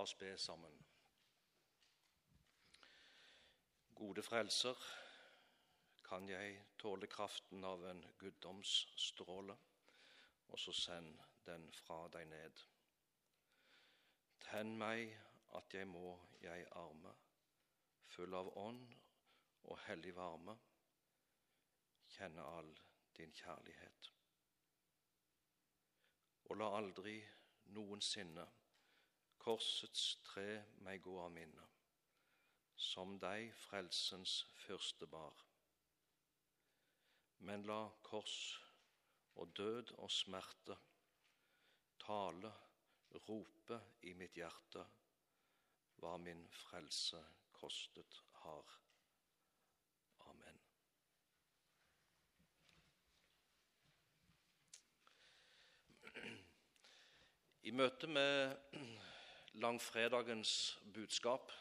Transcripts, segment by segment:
La oss be sammen. Gode frelser, kan jeg tåle kraften av en guddomsstråle, og så send den fra deg ned. Tenn meg at jeg må, jeg arme, full av ånd og hellig varme, kjenne all din kjærlighet. Og la aldri noensinne korsets tre meg gå av minne, som deg frelsens første bar. Men la kors og død og smerte tale, rope i mitt hjerte hva min frelse kostet har. Amen. I møte med langfredagens budskap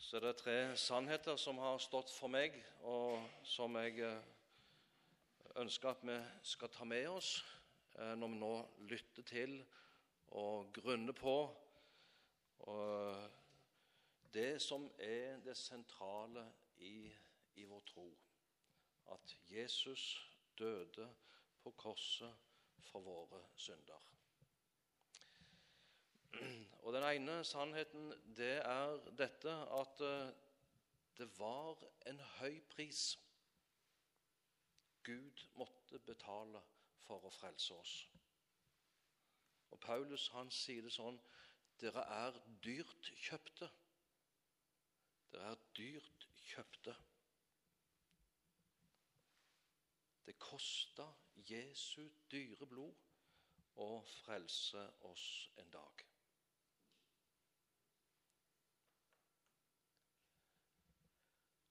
så er det tre sannheter som har stått for meg, og som jeg eh, ønsker at vi skal ta med oss eh, når vi nå lytter til og grunner på det som er det sentrale i, i vår tro. At Jesus døde på korset for våre synder. Og Den ene sannheten det er dette at eh, det var en høy pris Gud måtte betale for å frelse oss. Og Paulus han sier det sånn Dere er dyrt kjøpte. Dere er dyrt kjøpte. Det kosta Jesu dyre blod å frelse oss en dag.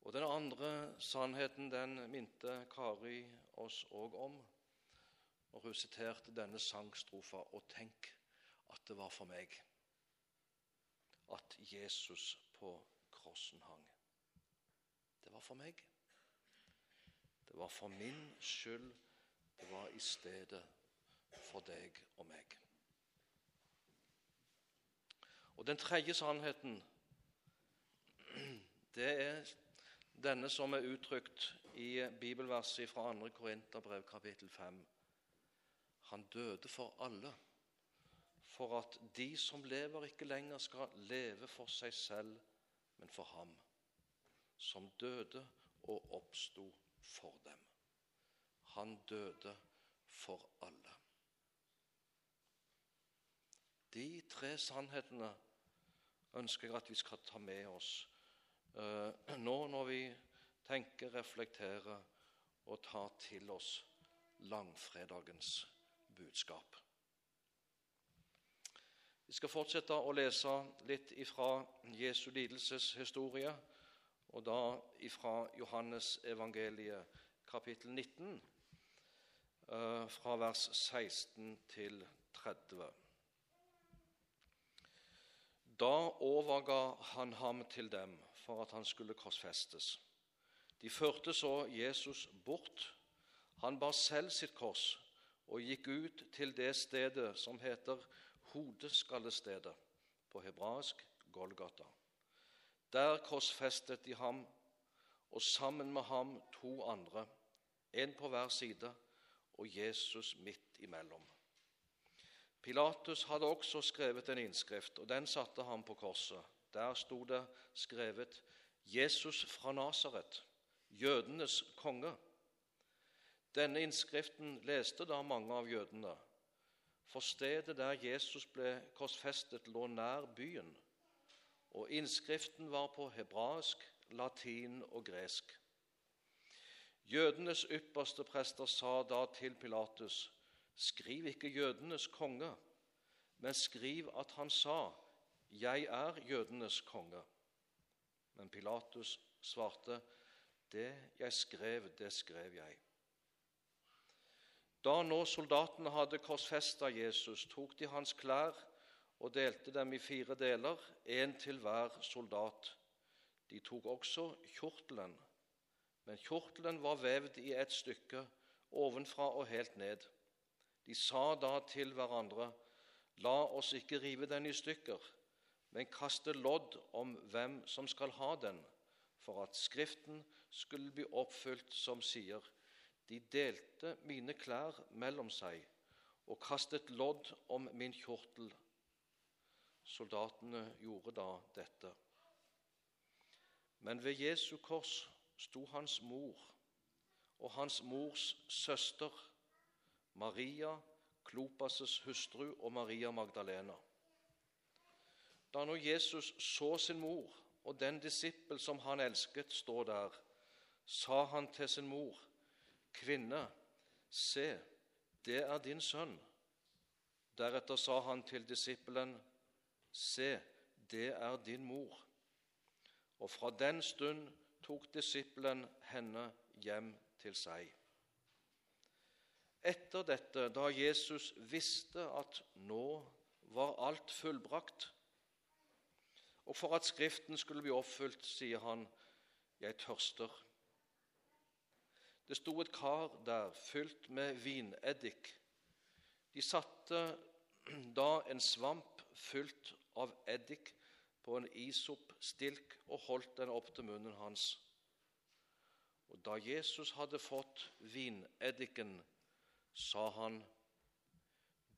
Og Den andre sannheten den minte Kari oss òg om når hun siterte denne sangstrofa. Og tenk at det var for meg at Jesus på krossen hang. Det var for meg. Det var for min skyld. Det var i stedet for deg og meg. Og den tredje sannheten, det er denne som er uttrykt i bibelverset fra 2. Korinterbrev kapittel 5. Han døde for alle, for at de som lever, ikke lenger skal leve for seg selv, men for ham, som døde og oppsto for dem. Han døde for alle. De tre sannhetene ønsker jeg at vi skal ta med oss nå når vi tenker, reflekterer og tar til oss langfredagens budskap. Vi skal fortsette å lese litt ifra Jesu lidelseshistorie, og da ifra Johannes evangeliet kapittel 19, eh, fra vers 16 til 30. Da overga han ham til dem for at han skulle korsfestes. De førte så Jesus bort. Han bar selv sitt kors og gikk ut til det stedet som heter Hodeskallestedet, på hebraisk Golgata. Der korsfestet de ham, og sammen med ham to andre, en på hver side og Jesus midt imellom. Pilatus hadde også skrevet en innskrift, og den satte han på korset. Der sto det skrevet 'Jesus fra Nasaret, jødenes konge'. Denne innskriften leste da mange av jødene, for stedet der Jesus ble korsfestet, lå nær byen, og innskriften var på hebraisk, latin og gresk. Jødenes ypperste prester sa da til Pilatus:" Skriv ikke jødenes konge, men skriv at han sa, Jeg er jødenes konge. Men Pilatus svarte, Det jeg skrev, det skrev jeg. Da nå soldatene hadde korsfesta Jesus, tok de hans klær og delte dem i fire deler, én til hver soldat. De tok også kjortelen, men kjortelen var vevd i ett stykke, ovenfra og helt ned. De sa da til hverandre, La oss ikke rive den i stykker, men kaste lodd om hvem som skal ha den, for at Skriften skulle bli oppfylt som sier:" De delte mine klær mellom seg og kastet lodd om min kjortel. Soldatene gjorde da dette. Men ved Jesu kors sto hans mor og hans mors søster, Maria, Klopas' hustru og Maria Magdalena. Da nå Jesus så sin mor og den disippel som han elsket, stå der, sa han til sin mor, Kvinne, se, det er din sønn. Deretter sa han til disippelen, Se, det er din mor. Og fra den stund tok disippelen henne hjem til seg. Etter dette, da Jesus visste at nå var alt fullbrakt, og for at Skriften skulle bli oppfylt, sier han, 'Jeg tørster'. Det sto et kar der fylt med vineddik. De satte da en svamp fylt av eddik på en isopstilk og holdt den opp til munnen hans. Og Da Jesus hadde fått vineddiken, sa han,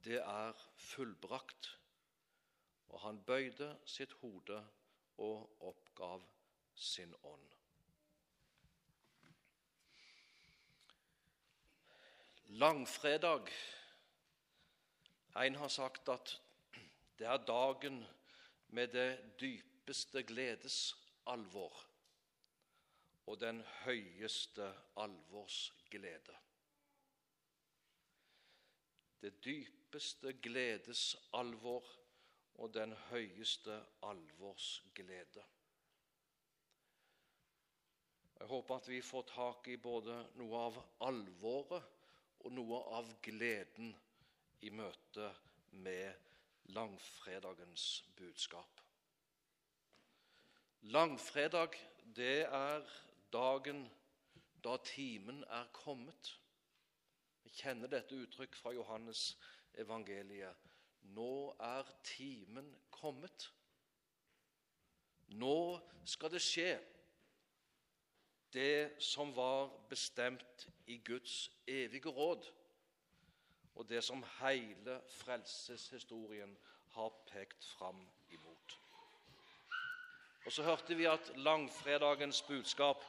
'Det er fullbrakt', og han bøyde sitt hode og oppgav sin ånd. Langfredag En har sagt at det er dagen med det dypeste gledes alvor og den høyeste alvors glede. Det dypeste gledes alvor og den høyeste alvorsglede. Jeg håper at vi får tak i både noe av alvoret og noe av gleden i møte med langfredagens budskap. Langfredag, det er dagen da timen er kommet. Vi kjenner dette uttrykk fra Johannes evangeliet. Nå er timen kommet. Nå skal det skje det som var bestemt i Guds evige råd, og det som hele frelseshistorien har pekt fram imot. Og Så hørte vi at langfredagens budskap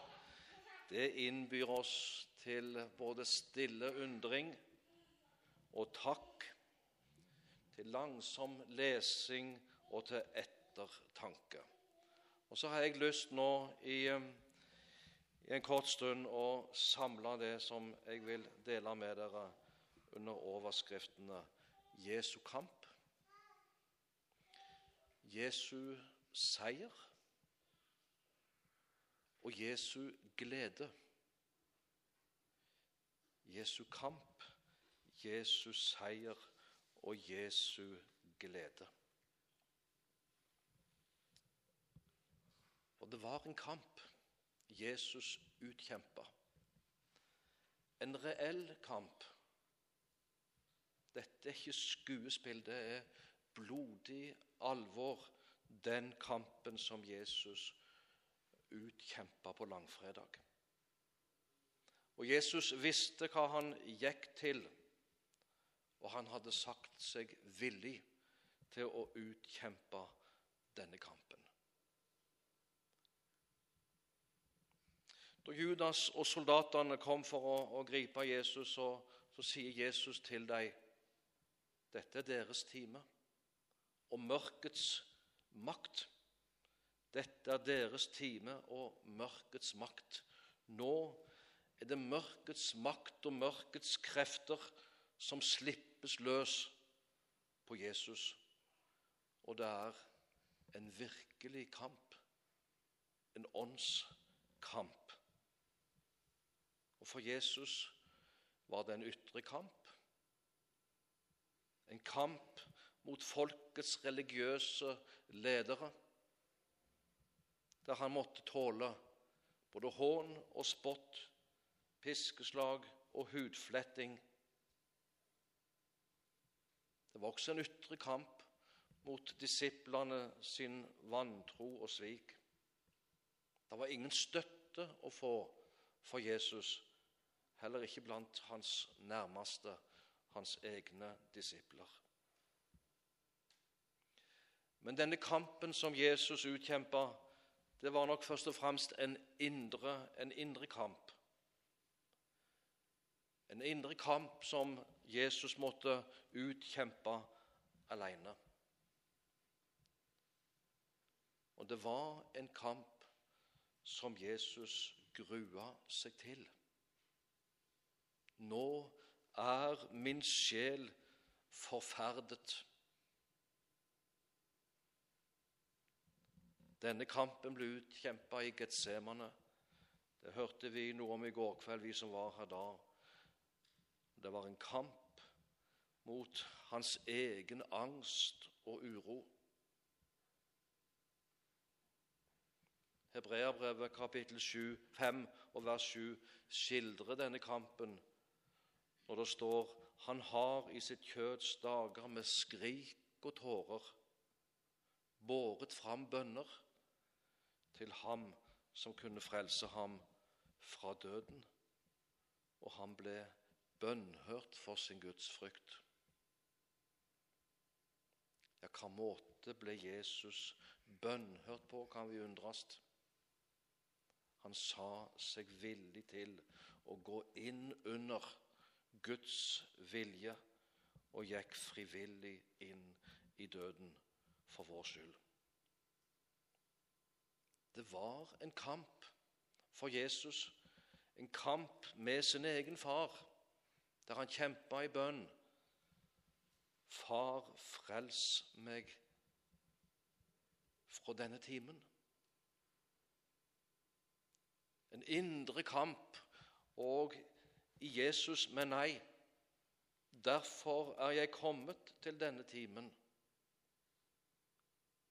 det innbyr oss til både stille undring og takk, til langsom lesing og til ettertanke. Og så har jeg lyst nå i i en kort stund å samle det som jeg vil dele med dere under overskriftene Jesu kamp, Jesu seier og Jesu glede. Jesu kamp, Jesu seier og Jesu glede. Og det var en kamp. Jesus utkjempa. En reell kamp. Dette er ikke skuespill, det er blodig alvor, den kampen som Jesus utkjempa på langfredag. Og Jesus visste hva han gikk til, og han hadde sagt seg villig til å utkjempe denne kampen. Da Judas og soldatene kom for å, å gripe Jesus, så, så sier Jesus til dem dette er deres time. Og mørkets makt. Dette er deres time og mørkets makt. Nå er det mørkets makt og mørkets krefter som slippes løs på Jesus. Og det er en virkelig kamp, en åndskamp. Og for Jesus var det en ytre kamp. En kamp mot folkets religiøse ledere, der han måtte tåle både hån og spott, piskeslag og hudfletting. Det var også en ytre kamp mot disiplene sin vantro og svik. Det var ingen støtte å få for Jesus, heller ikke blant hans nærmeste, hans egne disipler. Men denne kampen som Jesus utkjempa, det var nok først og fremst en indre, en indre kamp. En indre kamp som Jesus måtte utkjempe alene. Og det var en kamp som Jesus grua seg til. Nå er min sjel forferdet. Denne kampen ble utkjempa i Getsemane. Det hørte vi noe om i går kveld, vi som var her da. Det var en kamp mot hans egen angst og uro. Hebreabrevet kapittel 7, 5 og vers 7 skildrer denne kampen når det står han har i sitt kjøds dager med skrik og tårer båret fram bønner til ham som kunne frelse ham fra døden, og han ble bønnhørt for sin gudsfrykt. Ja, hva måte ble Jesus bønnhørt på, kan vi undres. Han sa seg villig til å gå inn under Guds vilje og gikk frivillig inn i døden for vår skyld. Det var en kamp for Jesus, en kamp med sin egen far, der han kjempa i bønn. Far, frels meg fra denne timen. En indre kamp og i Jesus, men nei. Derfor er jeg kommet til denne timen.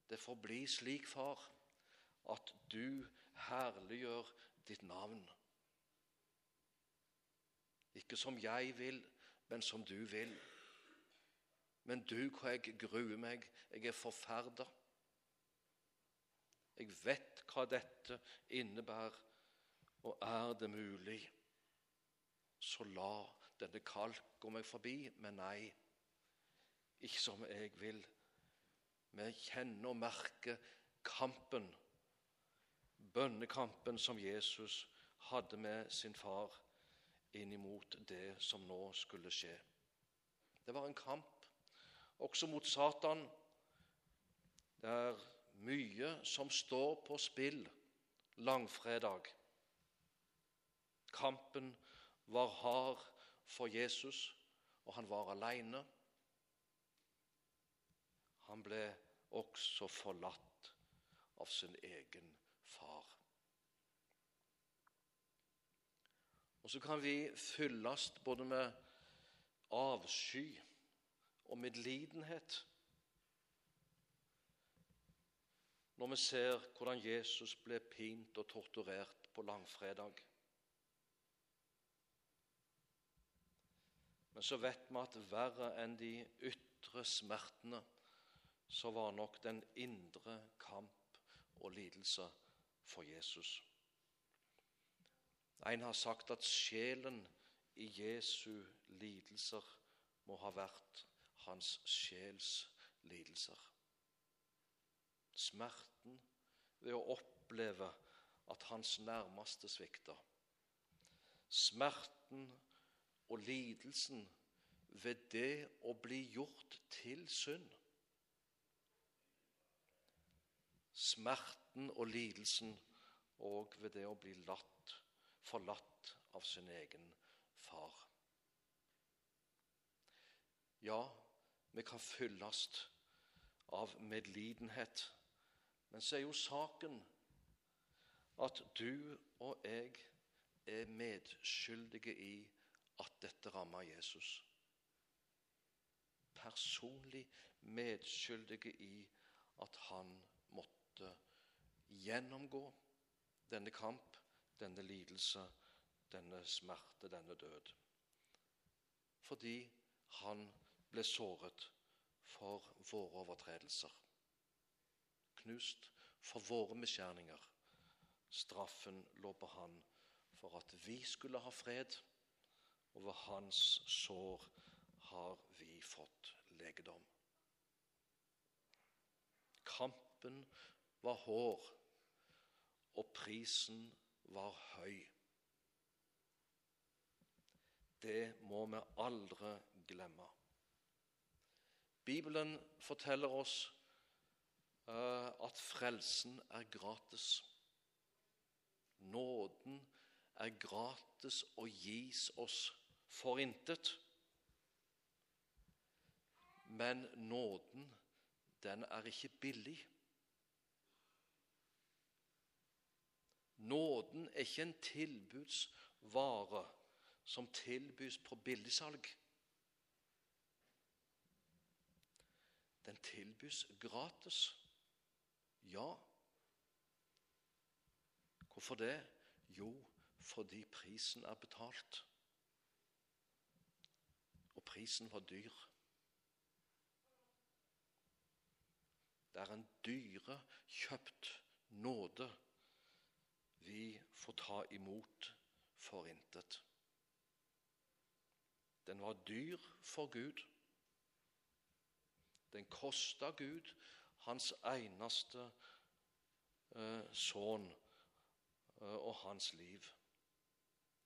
Det får bli slik, far, at du herliggjør ditt navn. Ikke som jeg vil, men som du vil. Men du, hvor jeg gruer meg, jeg er forferda. Jeg vet hva dette innebærer og er det mulig, så la denne kalk gå meg forbi. Men nei, ikke som jeg vil. Vi kjenner og merker kampen, bønnekampen som Jesus hadde med sin far inn imot det som nå skulle skje. Det var en kamp også mot Satan. Det er mye som står på spill langfredag. Kampen var hard for Jesus, og han var alene. Han ble også forlatt av sin egen far. Og så kan vi fylles både med avsky og medlidenhet når vi ser hvordan Jesus ble pint og torturert på langfredag. Men så vet vi at verre enn de ytre smertene, så var nok den indre kamp og lidelse for Jesus. En har sagt at sjelen i Jesu lidelser må ha vært hans sjels lidelser. Smerten ved å oppleve at hans nærmeste svikter. Smerten og lidelsen ved det å bli gjort til synd. Smerten og lidelsen og ved det å bli latt, forlatt av sin egen far. Ja, vi kan fylles av medlidenhet, men så er jo saken at du og jeg er medskyldige i at dette rammer Jesus. Personlig medskyldige i at han måtte gjennomgå denne kamp, denne lidelse, denne smerte, denne død. Fordi han ble såret for våre overtredelser. Knust for våre misgjerninger. Straffen lå på han for at vi skulle ha fred, og ved hans sår har vi fått legedom. Kampen var hår, og prisen var høy. Det må vi aldri glemme. Bibelen forteller oss uh, at frelsen er gratis. Nåden er gratis og gis oss for intet. Men nåden, den er ikke billig. Nåden er ikke en tilbudsvare som tilbys på billigsalg. Den tilbys gratis. Ja. Hvorfor det? Jo, fordi prisen er betalt. Og prisen var dyr. Det er en dyrekjøpt nåde vi får ta imot for intet. Den var dyr for Gud. Den kosta Gud hans eneste eh, sønn eh, og hans liv.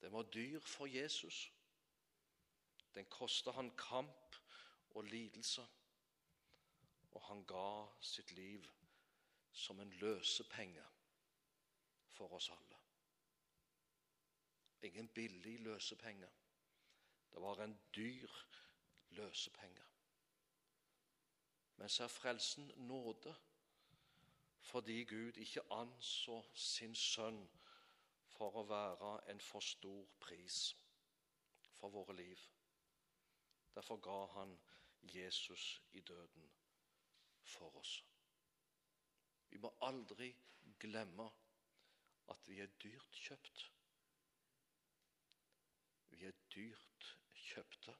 Den var dyr for Jesus. Den kosta han kamp og lidelse, og han ga sitt liv som en løsepenge for oss alle. Ingen billig løsepenge. Det var en dyr løsepenge. Men så er frelsen nåde fordi Gud ikke anså sin sønn for å være en for stor pris for våre liv. Derfor ga han Jesus i døden for oss. Vi må aldri glemme at vi er dyrt kjøpt. Vi er dyrt kjøpte,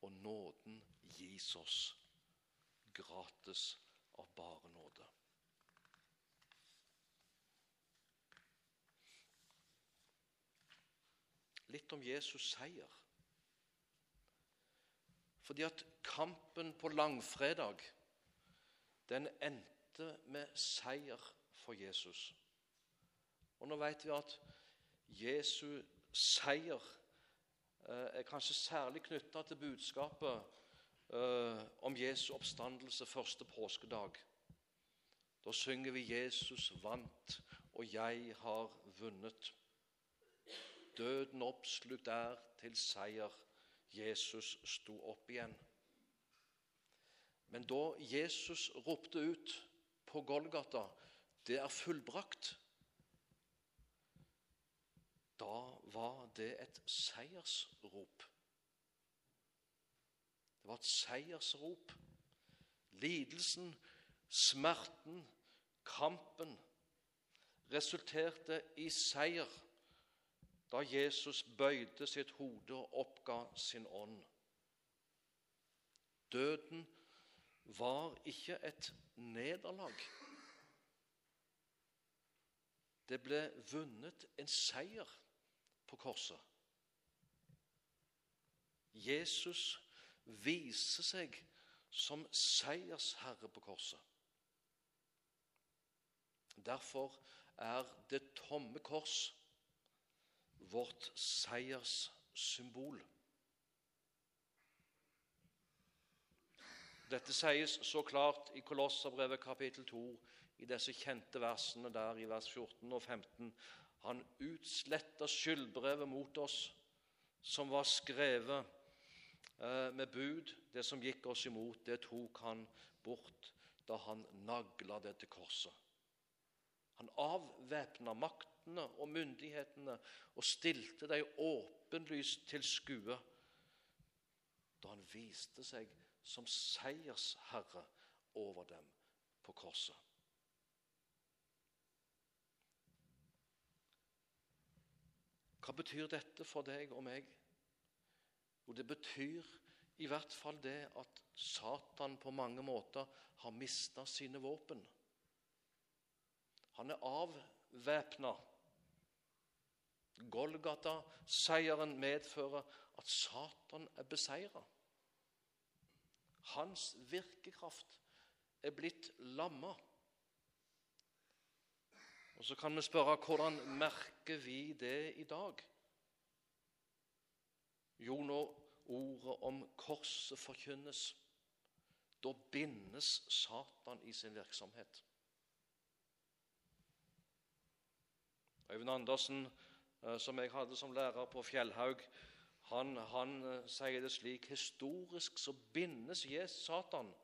og nåden gis oss gratis av bare nåde. Litt om Jesus seier. Fordi at kampen på langfredag, den endte med seier for Jesus. Og nå vet vi at Jesu seier Eh, er kanskje særlig knytta til budskapet eh, om Jesu oppstandelse første påskedag. Da synger vi 'Jesus vant, og jeg har vunnet'. Døden oppslukt er til seier. Jesus sto opp igjen. Men da Jesus ropte ut på Golgata 'Det er fullbrakt', da var det et seiersrop. Det var et seiersrop. Lidelsen, smerten, kampen resulterte i seier da Jesus bøyde sitt hode og oppga sin ånd. Døden var ikke et nederlag. Det ble vunnet en seier på korset. Jesus viser seg som seiersherre på korset. Derfor er det tomme kors vårt seierssymbol. Dette sies så klart i Kolosserbrevet kapittel 2, i disse kjente versene der i vers 14 og 15, han utsletta skyldbrevet mot oss som var skrevet med bud. Det som gikk oss imot, det tok han bort da han nagla det til korset. Han avvæpna maktene og myndighetene og stilte dem åpenlyst til skue da han viste seg som seiersherre over dem på korset. Hva betyr dette for deg og meg? Jo, det betyr i hvert fall det at Satan på mange måter har mista sine våpen. Han er avvæpna. Golgata-seieren medfører at Satan er beseira. Hans virkekraft er blitt lamma. Og Så kan vi spørre hvordan merker vi det i dag? Jo, når ordet om korset forkynnes, da bindes Satan i sin virksomhet. Øyvind Andersen, eh, som jeg hadde som lærer på Fjellhaug, han, han eh, sier det slik historisk så bindes Satan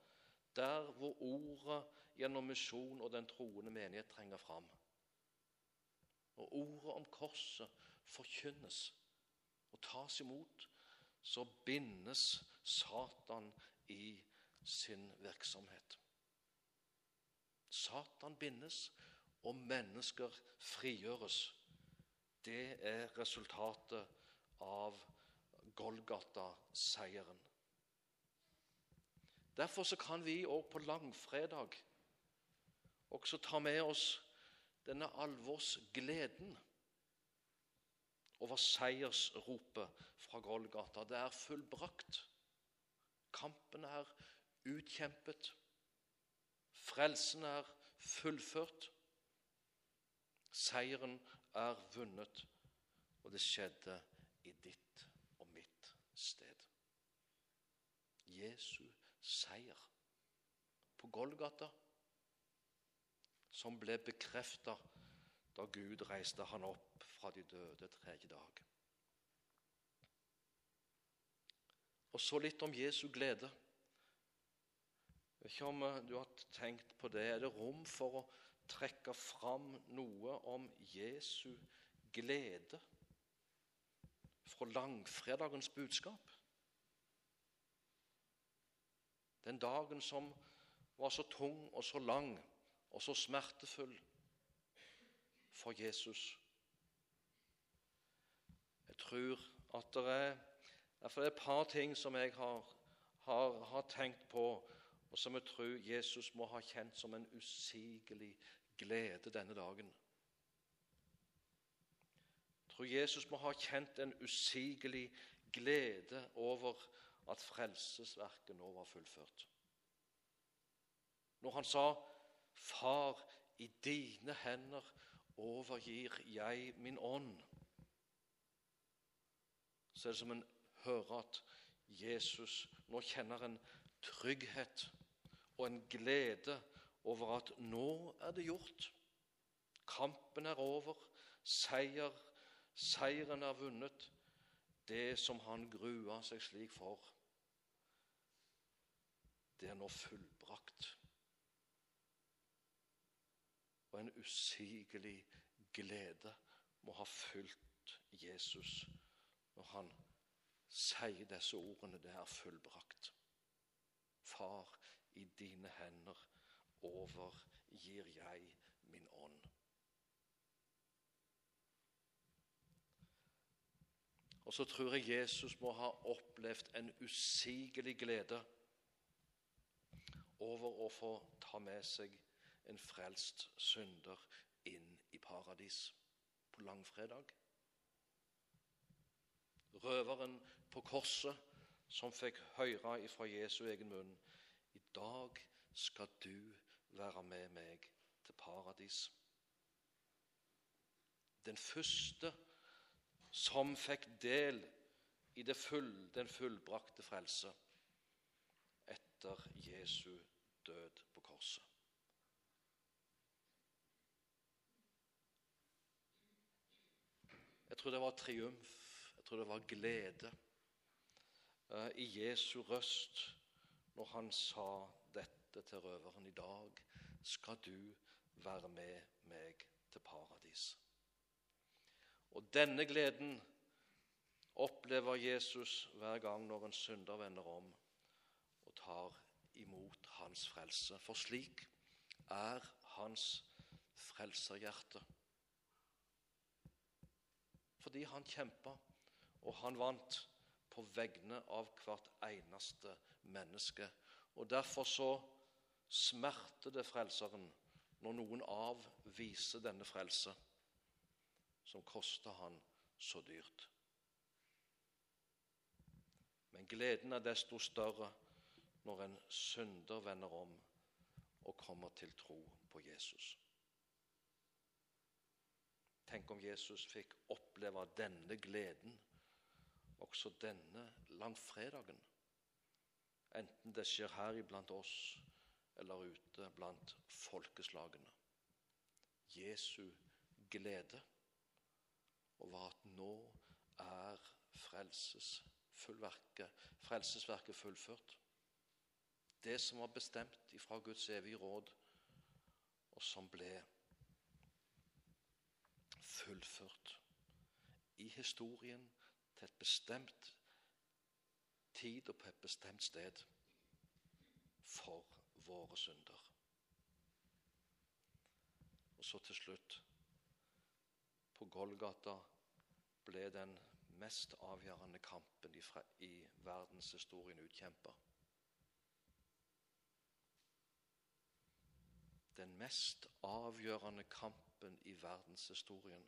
der hvor ordet gjennom misjon og den troende menighet trenger fram. Og ordet om korset forkynnes og tas imot, så bindes Satan i sin virksomhet. Satan bindes, og mennesker frigjøres. Det er resultatet av Golgata-seieren. Derfor kan vi òg på langfredag også ta med oss denne alvorsgleden over seiersropet fra Golgata. Det er fullbrakt. Kampen er utkjempet. Frelsen er fullført. Seieren er vunnet, og det skjedde i ditt og mitt sted. Jesu seier på Golgata som ble bekrefta da Gud reiste han opp fra de døde tredje dag. Og så litt om Jesu glede. Ikke om eh, du har tenkt på det. Er det rom for å trekke fram noe om Jesu glede fra langfredagens budskap? Den dagen som var så tung og så lang og så smertefull for Jesus. Jeg tror at det er det er et par ting som jeg har, har, har tenkt på, og som jeg tror Jesus må ha kjent som en usigelig glede denne dagen. Jeg tror Jesus må ha kjent en usigelig glede over at frelsesverket nå var fullført. Når han sa 'Far, i dine hender overgir jeg min ånd', så er det som en hører at Jesus nå kjenner en trygghet og en glede over at nå er det gjort. Kampen er over, seier, seieren er vunnet. Det som han grua seg slik for, det er nå fullbrakt og en usigelig glede må ha fulgt Jesus når han sier disse ordene. Det er fullbrakt. Far, i dine hender overgir jeg min ånd. Og så tror jeg Jesus må ha opplevd en usigelig glede over å få ta med seg en frelst synder inn i paradis på langfredag. Røveren på korset som fikk høre ifra Jesu egen munn I dag skal du være med meg til paradis. Den første som fikk del i full, den fullbrakte frelse etter Jesu død på korset. Tror det var triumf, jeg tror det var glede uh, i Jesu røst når han sa dette til røveren. I dag skal du være med meg til paradis. Og denne gleden opplever Jesus hver gang når en synder vender om og tar imot hans frelse. For slik er hans frelserhjerte fordi han kjempa, og han vant på vegne av hvert eneste menneske. Og Derfor så smerter det Frelseren når noen avviser denne frelse, som koster han så dyrt. Men gleden er desto større når en synder vender om og kommer til tro på Jesus. Tenk om Jesus fikk oppleve denne gleden også denne langfredagen. Enten det skjer her iblant oss eller ute blant folkeslagene. Jesu glede over at nå er frelsesverket, fullført. Det som var bestemt ifra Guds evige råd, og som ble fullført i historien til et bestemt tid og på et bestemt sted for våre synder. Og så til slutt På Golgata ble den mest avgjørende kampen i, verdenshistorien utkjempa. Den mest avgjørende kampen i verdenshistorien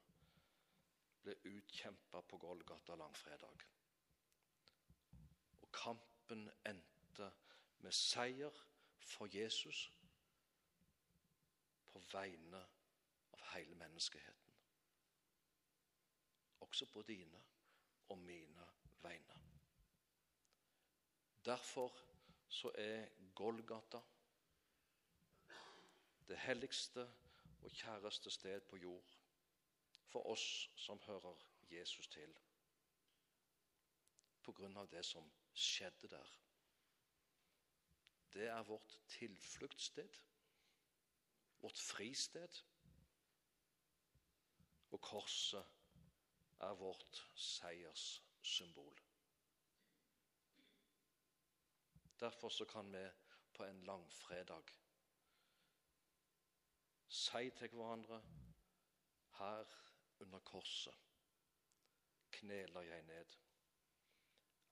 ble utkjempa på Golgata langfredag. Og kampen endte med seier for Jesus på vegne av hele menneskeheten. Også på dine og mine vegne. Derfor så er Golgata det helligste og kjæreste sted på jord for oss som hører Jesus til, på grunn av det som skjedde der. Det er vårt tilfluktssted, vårt fristed, og korset er vårt seierssymbol. Derfor så kan vi på en langfredag si til hverandre her under korset kneler jeg ned.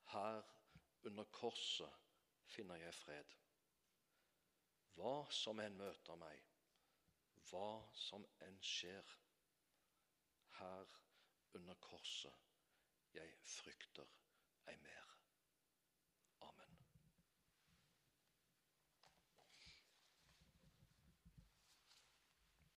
Her under korset finner jeg fred. Hva som enn møter meg, hva som enn skjer, her under korset jeg frykter ei mer.